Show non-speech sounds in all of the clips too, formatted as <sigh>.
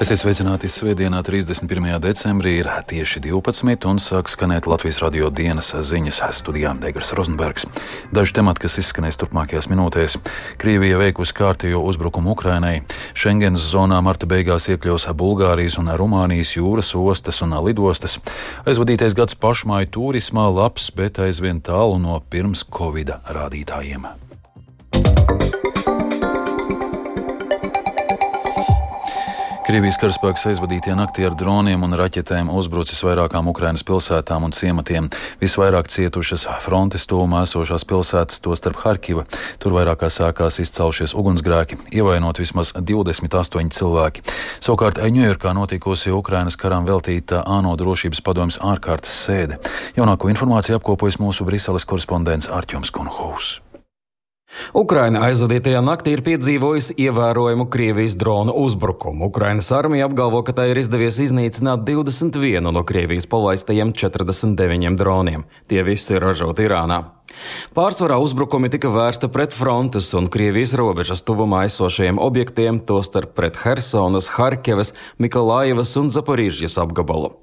Esiet sveicināti Svētdienā, 31. decembrī, ir tieši 12. un sāk skanēt Latvijas radio dienas ziņas studijā Degars Rozenbergs. Daži temati, kas izskanēs turpmākajās minūtēs. Krievija veikusi kārtējo uzbrukumu Ukrainai. Schengens zonā marta beigās iekļaus Bulgārijas un Rumānijas jūras ostas un lidostas. Aizvadītais gads pašmāju turismā labs, bet aizvien tālu no pirms Covid rādītājiem. Krievijas karaspēks aizvadītie naktī ar droniem un raķetēm uzbrucis vairākām Ukrainas pilsētām un ciematiem. Visvairāk cietušas frontes tūmā esošās pilsētas, tostarp Harkiva. Tur vairākās sākās izcelšies ugunsgrēki, ievainot vismaz 28 cilvēki. Savukārt Ņujorkā notikusi Ukrainas karam veltīta ANO drošības padomjas ārkārtas sēde. Jaunāko informāciju apkopojas mūsu Briseles korespondents Arķoms Konhovs. Ukraina aizvadītajā naktī ir piedzīvojusi ievērojumu Krievijas dronu uzbrukumu. Ukrainas armija apgalvo, ka tai ir izdevies iznīcināt 21 no Krievijas palaistajiem 49 droniem. Tie visi ir ražoti Irānā. Pārsvarā uzbrukumi tika vērsti pret frontes un Krievijas robežas tuvumā esošajiem objektiem, tostarp pret Helsonas, Harkivas, Mikolājevas un Zaporīžas apgabalu.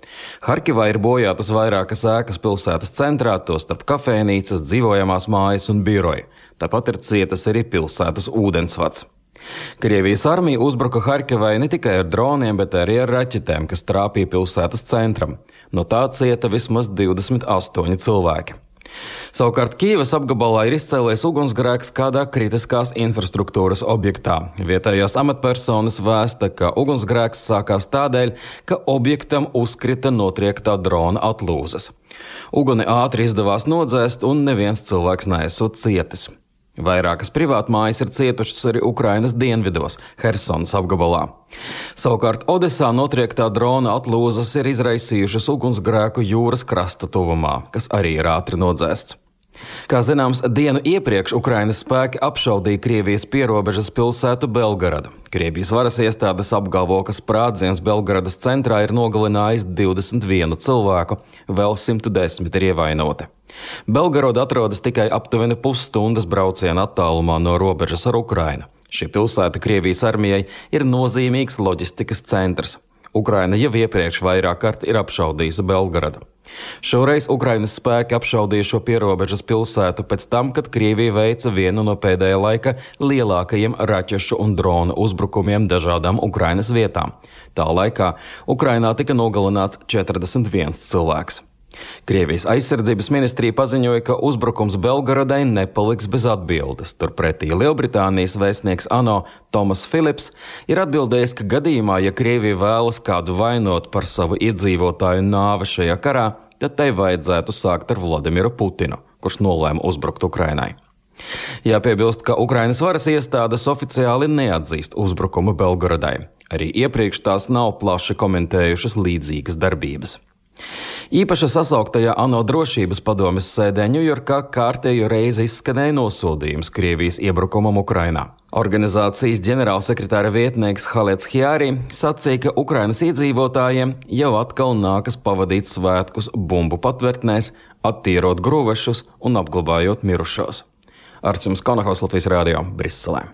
Harkivā ir bojātas vairākas ēkas pilsētas centrā, tostarp kafejnīcas, dzīvojamās mājas un biroji. Tāpat ir cietas arī pilsētas ūdensvads. Krievijas armija uzbruka Harkivai ne tikai ar droniem, bet arī ar raķetēm, kas trāpīja pilsētas centram. No tā cieta vismaz 28 cilvēki. Savukārt Kīvas apgabalā ir izcēlies ugunsgrēks kādā kritiskās infrastruktūras objektā. Vietējās amatpersonas vēsta, ka ugunsgrēks sākās tādēļ, ka objektam uzkrita notriektā drona atlūzas. Uguni ātri izdevās nodzēst, un neviens cilvēks neesot cietis. Vairākas privātmājas ir cietušas arī Ukrainas dienvidos, Helsonas apgabalā. Savukārt Odesā notriektā drona atlūzas ir izraisījušas ugunsgrēku jūras krasta tuvumā, kas arī ir ātri nodzēsts. Kā zināms, dienu iepriekš Ukrainas spēki apšaudīja Krievijas pierobežas pilsētu Belgradu. Krievijas varas iestādes apgalvo, ka sprādziens Belgradas centrā ir nogalinājis 21 cilvēku, vēl 110 ir ievainoti. Belgoroda atrodas tikai aptuveni pusstundas brauciena attālumā no robežas ar Ukrainu. Šī pilsēta Krievijas armijai ir nozīmīgs loģistikas centrs. Ukraina jau iepriekš vairāk kārt ir apšaudījusi Belgradu. Šoreiz Ukrainas spēki apšaudīja šo pierobežas pilsētu pēc tam, kad Krievija veica vienu no pēdējā laika lielākajiem raķešu un dronu uzbrukumiem dažādām Ukrainas vietām. Tā laikā Ukrainā tika nogalināts 41 cilvēks. Krievijas aizsardzības ministrija paziņoja, ka uzbrukums Belgradai nepaliks bez atbildes. Turpretī Lielbritānijas vēstnieks ANO Tomas Filips ir atbildējis, ka gadījumā, ja Krievija vēlas kādu vainot par savu iedzīvotāju nāvi šajā karā, tad tai vajadzētu sākt ar Vladimiru Putinu, kurš nolēma uzbrukt Ukrainai. Jāpiebilst, ka Ukrainas varas iestādes oficiāli neatzīst uzbrukumu Belgradai. Arī iepriekš tās nav plaši komentējušas līdzīgas darbības. Īpaši sasauktajā ANO drošības padomes sēdē Ņujorkā kārtējo reizi izskanēja nosodījums Krievijas iebrukumam Ukrainā. Organizācijas ģenerālsekretāra vietnieks Halets Hjāri sacīja, ka Ukrainas iedzīvotājiem jau atkal nākas pavadīt svētkus bumbu patvērtnēs, attīrot grūvešus un apglabājot mirušos. Arcums Konahaus Latvijas Rādio Briselē.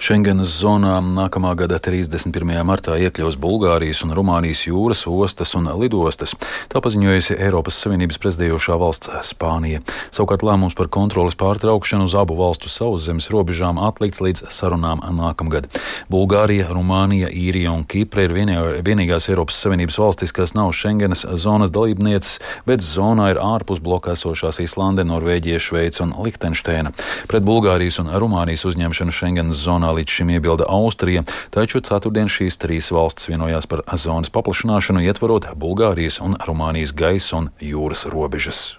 Schengenas zonā nākamā gada 31. martā iekļaus Bulgārijas un Rumānijas jūras ostas un lidostas. Tā paziņojusi Eiropas Savienības prezidējošā valsts Spānija. Savukārt lēmums par kontrolas pārtraukšanu uz abu valstu sauszemes robežām atlikts līdz sarunām nākamgad. Bulgārija, Rumānija, Īrija un Kipra ir vienīgās Eiropas Savienības valstis, kas nav Schengenas zonas dalībnieces, bet zonā ir ārpus bloka esošās Islande, Norvēģija, Šveica un Lihtenšteina. Pret Bulgārijas un Rumānijas uzņemšanu Schengenas zonā kā līdz šim iebilda Austrija, taču ceturtdien šīs trīs valstis vienojās par zonas paplašināšanu, ietverot Bulgārijas un Rumānijas gaisa un jūras robežas.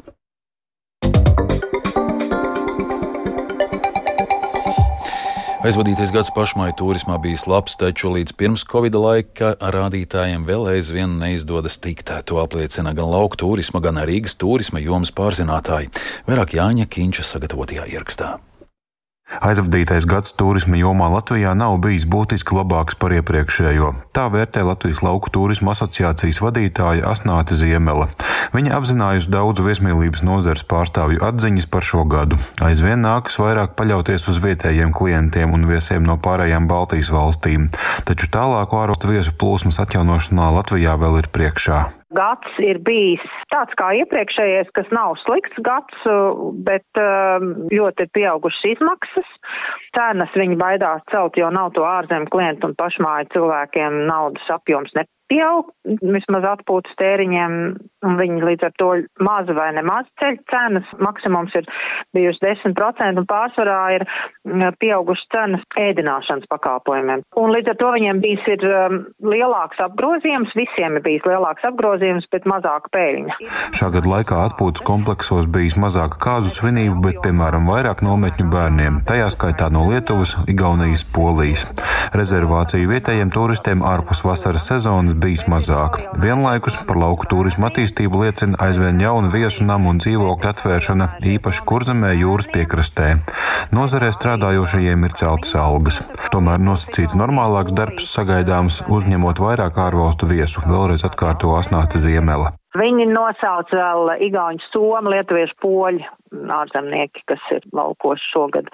Aizvadītais gads pašmāju turismā bijis labs, taču līdz pirms Covid laika rādītājiem vēl aizvien neizdodas tikt. To apliecina gan lauku turisma, gan Rīgas turisma jomas pārzinātāji. Vairāk Jāņa Kīņša sagatavotajā ierakstā. Aizvadītais gads turisma jomā Latvijā nav bijis būtiski labāks par iepriekšējo. Tā vērtē Latvijas lauku turisma asociācijas vadītāja Asnāte Ziemela. Viņa apzinājusi daudzu viesmīlības nozares pārstāvju atziņas par šo gadu. Aizvien nākas vairāk paļauties uz vietējiem klientiem un viesiem no pārējām Baltijas valstīm, taču tālāko ārvalstu viesu plūsmas atjaunošanā Latvijā vēl ir priekšā. Gads ir bijis tāds kā iepriekšējais, kas nav slikts gads, bet um, ļoti ir pieaugušas izmaksas. Cenas viņi baidās celt, jo nav to ārzemju klientu un pašmāju cilvēkiem naudas apjoms ne pieaug, vismaz atpūtas tēriņiem, un viņi līdz ar to maz vai nemaz ceļ cenas. Maksimums ir bijusi 10%, un pārsvarā ir mm, pieaugušas cenas ēdināšanas pakalpojumiem. Un līdz ar to viņiem bijis ir um, lielāks apgrozījums, visiem ir bijis lielāks apgrozījums, bet mazāka pēļņa. Šā gada laikā atpūtas kompleksos bijis mazāka kāzu svinību, bet, piemēram, vairāk nometņu bērniem, tajā skaitā no Lietuvas, Igaunijas, Polijas. Rezervāciju vietējiem turistiem ārpus vasaras sezonas bijis mazāk. Vienlaikus par lauku turismu attīstību liecina aizvien jaunu viesu namu un dzīvokļu atvēršana, īpaši kurzemē jūras piekrastē. Nozarē strādājošajiem ir celtas algas. Tomēr nosacīts normālāks darbs sagaidāms, uzņemot vairāk ārvalstu viesu, vēlreiz atkārto Asnāta Ziemela. Viņi nosauc vēl igauņu somu, lietuviešu poļu ārzemnieki, kas ir laukos šogad.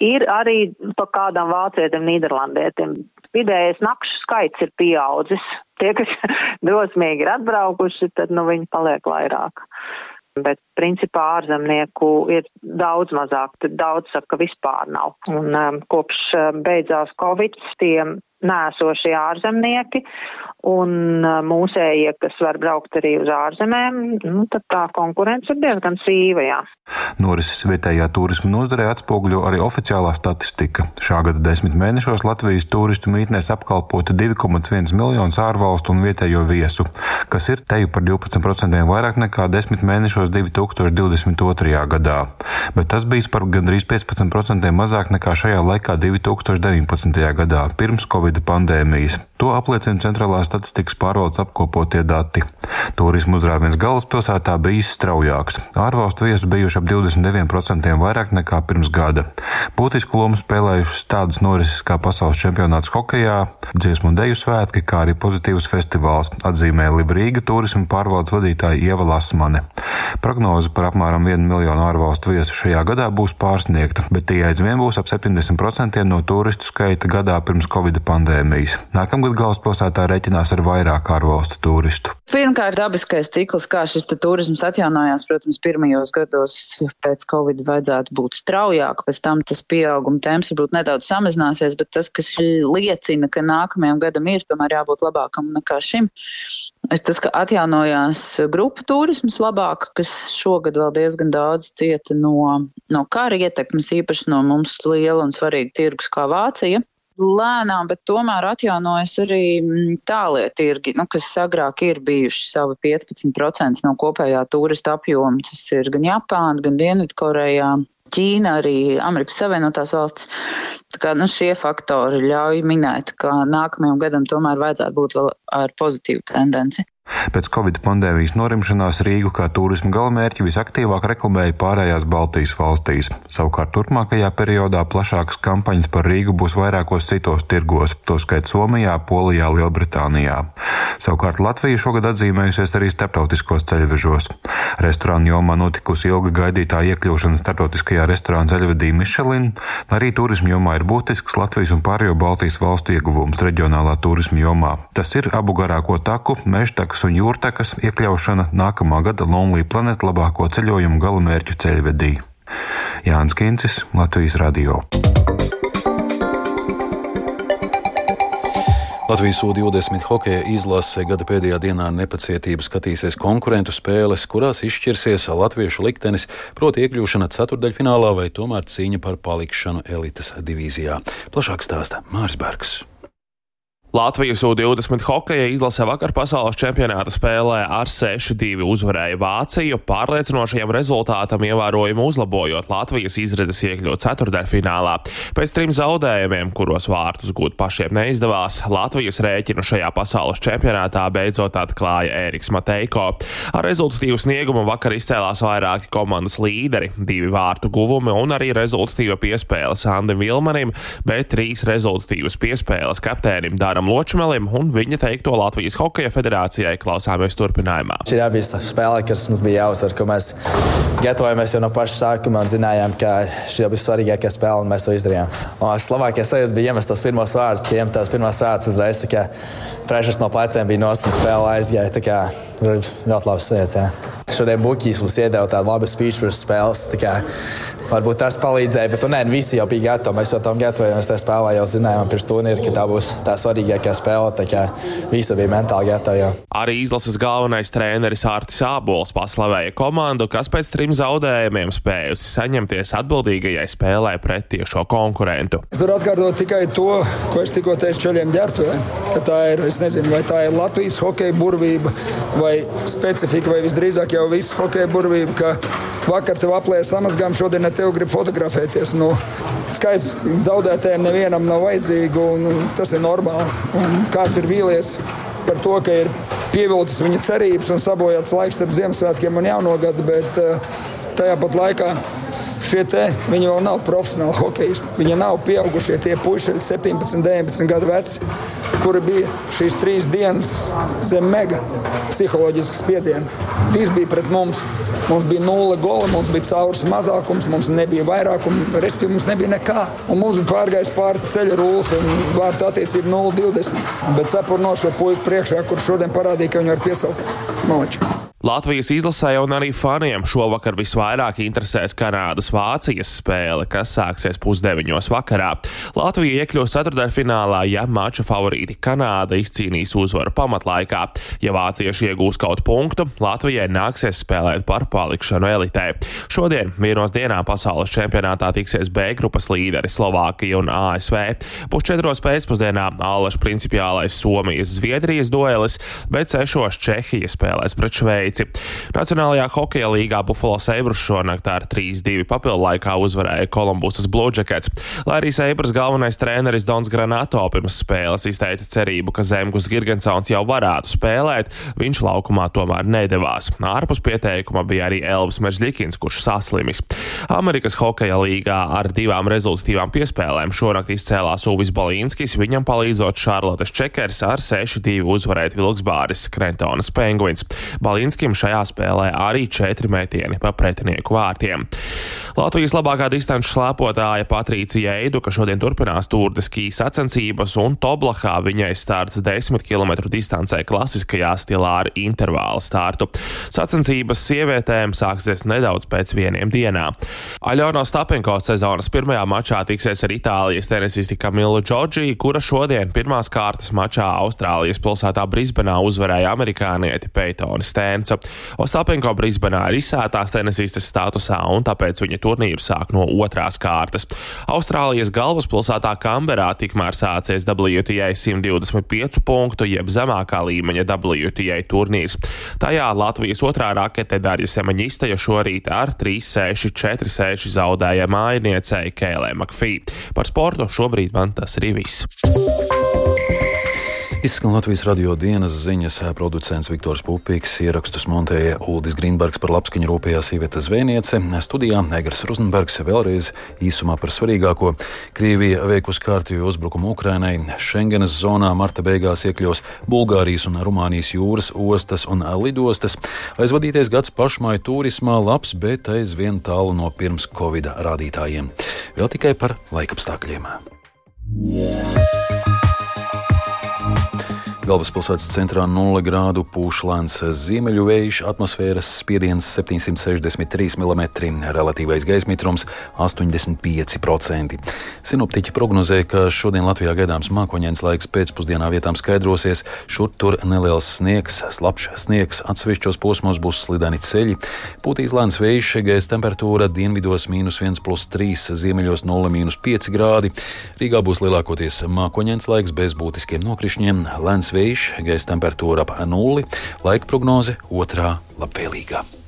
Ir arī pa kādam vācietim, nīderlandietim. Vidējais nakšu skaits ir pieaudzis. Tie, kas <laughs> drosmīgi ir atbraukuši, tad nu viņi paliek vairāk. Bet, principā, ārzemnieku ir daudz mazāk, tad daudz saka, ka vispār nav. Un um, kopš um, beidzās Covid, tiem nēsošie ārzemnieki un mūsējie, kas var braukt arī uz ārzemēm, nu, tad tā konkurence ir diezgan sīva, jā. Norises vietējā turisma nozarē atspoguļo arī oficiālā statistika. Šā gada desmit mēnešos Latvijas turistu mītnēs apkalpota 2,1 miljonus ārvalstu un vietējo viesu, kas ir teju par 12% vairāk nekā desmit mēnešos 2022. gadā. Bet tas bijis par gandrīz 15% mazāk nekā šajā laikā 2019. gadā, pirms Covid pandēmijas. To apliecina centrālās statistikas pārvaldes apkopotie dati. Turismu uzrāviens galvaspilsētā bijis straujāks. Ārvalstu viesu bijuši ap 29% vairāk nekā pirms gada. Būtisku lomu spēlējušas tādas norises kā pasaules čempionāts hokejā, dziesmu un deju svētki, kā arī pozitīvs festivāls, atzīmē Librīga turismu pārvaldes vadītāja Ieva Lasmane. Prognoze par apmēram 1 miljonu ārvalstu viesu šajā gadā būs pārsniegta, bet tie aizvien būs ap 70% no turistu skaita gadā pirms Covid pandēmijas. Nākamgad galvaspilsētā reiķinās ar vairāk ārvalstu turistu. Pirmkārt, dabiskais cikls, kā šis turisms atjaunojās, protams, pirmajos gados pēc Covid vajadzētu būt straujāk, pēc tam tas pieauguma temps varbūt nedaudz samazināsies, bet tas, kas liecina, ka nākamajam gadam ir tomēr jābūt labākam nekā šim, tas, ka atjaunojās grupu turisms labāk, kas šogad vēl diezgan daudz cieta no, no kara ietekmes, īpaši no mums liela un svarīga tirgus kā Vācija lēnām, bet tomēr atjaunojas arī mm, tālie tirgi, nu, kas agrāk ir bijuši savu 15% no kopējā turista apjoma. Tas ir gan Japāna, gan Dienvidkorejā, Ķīna, arī Amerikas Savienotās valsts. Tā kā, nu, šie faktori ļauj minēt, ka nākamajam gadam tomēr vajadzētu būt vēl ar pozitīvu tendenci. Pēc Covid pandēmijas norimšanās Rīgu kā turisma galamērķi visaktīvāk reklamēja pārējās Baltijas valstīs. Savukārt turpmākajā periodā plašākas kampaņas par Rīgu būs vairākos citos tirgos, tostarp Somijā, Polijā, Lielbritānijā. Savukārt Latvija šogad atzīmējusies arī starptautiskos ceļvežos. Restorānu jomā notikusi ilga gaidītā iekļūšana starptautiskajā restorāna ceļvedī Michelin. Arī turisma jomā ir būtisks Latvijas un pārējo Baltijas valstu ieguvums reģionālā turisma jomā. Tas ir abu garāko taku, meža taku Jūrtakas un Jūrtakas iekļaušana nākamā gada Lonely Planet labāko ceļojumu galamērķu ceļvedī. Jānis Kincis, Latvijas Radio. Latvijas U-20 hokeja izlase gada pēdējā dienā nepacietību skatīsies konkurentu spēles, kurās izšķirsies latviešu liktenis, proti iekļūšana ceturdaļfinālā vai tomēr cīņa par palikšanu elites divīzijā. Plašāk stāsta Mārs Bergs. Latvijas U-20 hokeja izlase vakar pasaules čempionāta spēlē ar 6-2 uzvarēja Vāciju, pārliecinošajam rezultātam ievērojami uzlabojot Latvijas izredzes iekļūt ceturdaļfinālā. Pēc trim zaudējumiem, kuros vārtus gūt pašiem neizdevās, Latvijas rēķinu šajā pasaules čempionātā beidzot atklāja Ēriks Mateiko. Ar rezultatīvu sniegumu vakar izcēlās vairāki komandas līderi, divi vārtu guvumi un arī rezultatīva piespēle Sandim Vilmanim, bet trīs rezultatīvas piespēles kapteinim Dāram Gunāram Ločmelim un viņa teikto Latvijas Hokeja federācijai klausāmies turpinājumā. Šī ir abi spēle, kas mums bija jāuzsver, ka mēs gatavojamies jau no paša sākuma un zinājām, ka šī bija svarīgākā spēle un mēs to izdarījām. Un Slovākijas sajūta bija iemest tos pirmos vārdus, ka iemet tās pirmās vārdus uzreiz. Prešas no pleciem bija nost un spēle aizgāja. Tā kā ļoti labs sajūta. Šodien Buļbuļs mums iedeva tādu labu speech pirms spēles. Varbūt tas palīdzēja, bet nu, nē, visi jau bija gatavi. Mēs jau tam gatavojāmies. Tā spēlē jau zinājām pirms turnīra, ka tā būs tā svarīgākā spēle. Tā kā visi bija mentāli gatavi. Jau. Arī izlases galvenais treneris Artis Ābols paslavēja komandu, kas pēc trim zaudējumiem spējusi saņemties atbildīgajai spēlē pret tiešo konkurentu. Es varu atkārtot tikai to, ko es tikko teicu ceļiem ģērbtuvē. Tā ir, es nezinu, vai tā ir Latvijas hokeja burvība vai specifika, vai visdrīzāk jau viss hokeja burvība, ka vakar tev aplēja samazgām, šodien ne tev grib fotografēties. Nu, skaits zaudētājiem nevienam nav vajadzīgu, un tas ir normāli. Un kāds ir vīlies par to, ka ir pievilcis viņa cerības un sabojāts laiks starp Ziemassvētkiem un Jauno gadu, bet eh, tajā pat laikā šie te, viņi vēl nav profesionāli hokeisti. Viņi nav pieaugušie tie puiši, 17, 19 gadu veci, kuri bija šīs trīs dienas zem mega psiholoģiskas spiediena. Viss bija pret mums. Mums bija nulle gola, mums bija caurus mazākums, mums nebija vairākuma, respektīvi, mums nebija nekā. Un mums bija pārgājis pāri ceļa rūlis un vārta attiecība 0,20. Bet cepur no šo puiku priekšā, kurš šodien parādīja, ka viņi var piecelties. Noķi. Latvijas izlasē un arī faniem šovakar visvairāk interesēs Kanādas-Vācijas spēle, kas sāksies pusdeviņos vakarā. Latvija iekļūs ceturdaļfinālā, ja mača favorīti Kanāda izcīnīs uzvaru pamatlaikā. Ja vācieši iegūs kaut punktu, Latvijai nāksies spēlēt par palikšanu elitē. Šodien vienos dienā pasaules čempionātā tiksies B grupas līderi Slovākija un ASV. Pusčetros pēcpusdienā Allaša principiālais Somijas-Zviedrijas duelis, bet sešos Čehija spēlēs pret Šveici. Šveici. Nacionālajā hokeja līgā Buffalo Sabres šonakt ar 3-2 papildu laikā uzvarēja Kolumbusas Blue Jackets. Lai arī Sabres galvenais treneris Dons Granato pirms spēles izteica cerību, ka Zemgus Girgensons jau varētu spēlēt, viņš laukumā tomēr nedavās. Ārpus pieteikuma bija arī Elvis Meržļikins, kurš saslimis. Amerikas hokeja līgā ar divām rezultatīvām piespēlēm šonakt izcēlās Uvis Balīnskis, viņam palīdzot Šarlotes Čekers ar 6-2 uzvarēt Vilksbāris Krentonas Penguins. Balīnskis Zelenskijam šajā spēlē arī četri metieni pa pretinieku vārtiem. Latvijas labākā distanču slēpotāja Patricija Eiduka šodien turpinās tūrdeski sacensības, un Toblahā viņai starts 10 km distancē klasiskajā stilā ar intervālu startu. Sacensības sievietēm sāksies nedaudz pēc vieniem dienām. Aļona Stapenko sezonas pirmajā mačā tiksies ar Itālijas tenisisti Kamilu Džordžiju, kura šodien pirmās kārtas mačā Austrālijas pilsētā Brisbanā uzvarēja amerikānieti Peitoni Stēns. Ostapenko Brisbanā ir izsētās tenisistes statusā, un tāpēc viņa turnīru sāk no otrās kārtas. Austrālijas galvaspilsētā Kamberā tikmēr sācies WTA 125 punktu, jeb zemākā līmeņa WTA turnīrs. Tajā Latvijas otrā rakete Darja Semaņistaja šorīt ar 3-6, 4-6 zaudēja mājiniecei Kēlē Makfī. Par sportu šobrīd man tas arī viss. Izskan Latvijas radio dienas ziņas, producents Viktors Pupīks, ierakstus montēja Uldis Grīnbergs par labskaņu rūpējās Iveta Zvēniece, studijā Egars Ruzenbergs vēlreiz īsumā par svarīgāko. Krievija veikus kārtīju uzbrukumu Ukrainai, Schengenas zonā marta beigās iekļos Bulgārijas un Rumānijas jūras ostas un lidostas. Aizvadītais gads pašmāju turismā labs, bet aizvien tālu no pirms Covid rādītājiem. Vēl tikai par laikapstākļiem. Yeah. Galvaspilsētas centrā 0 grādu pūš lēns ziemeļu vējš, atmosfēras spiediens 763 mm, relatīvais gaisa mitrums 85%. Sinoptiķi prognozē, ka šodien Latvijā gaidāms mākoņdienas laiks pēcpusdienā vietām skaidrosies, šur tur neliels sniegs, slapjš sniegs, atsevišķos posmos būs slideni ceļi, pūtīs lēns vējš, gaisa temperatūra dienvidos - 1,3, ziemeļos 0,5 grādi. Rīgā būs lielākoties mākoņdienas laiks bez būtiskiem nokrišņiem, lēns vējš, gaisa temperatūra ap nulli, laika prognoze otrā labvēlīgā.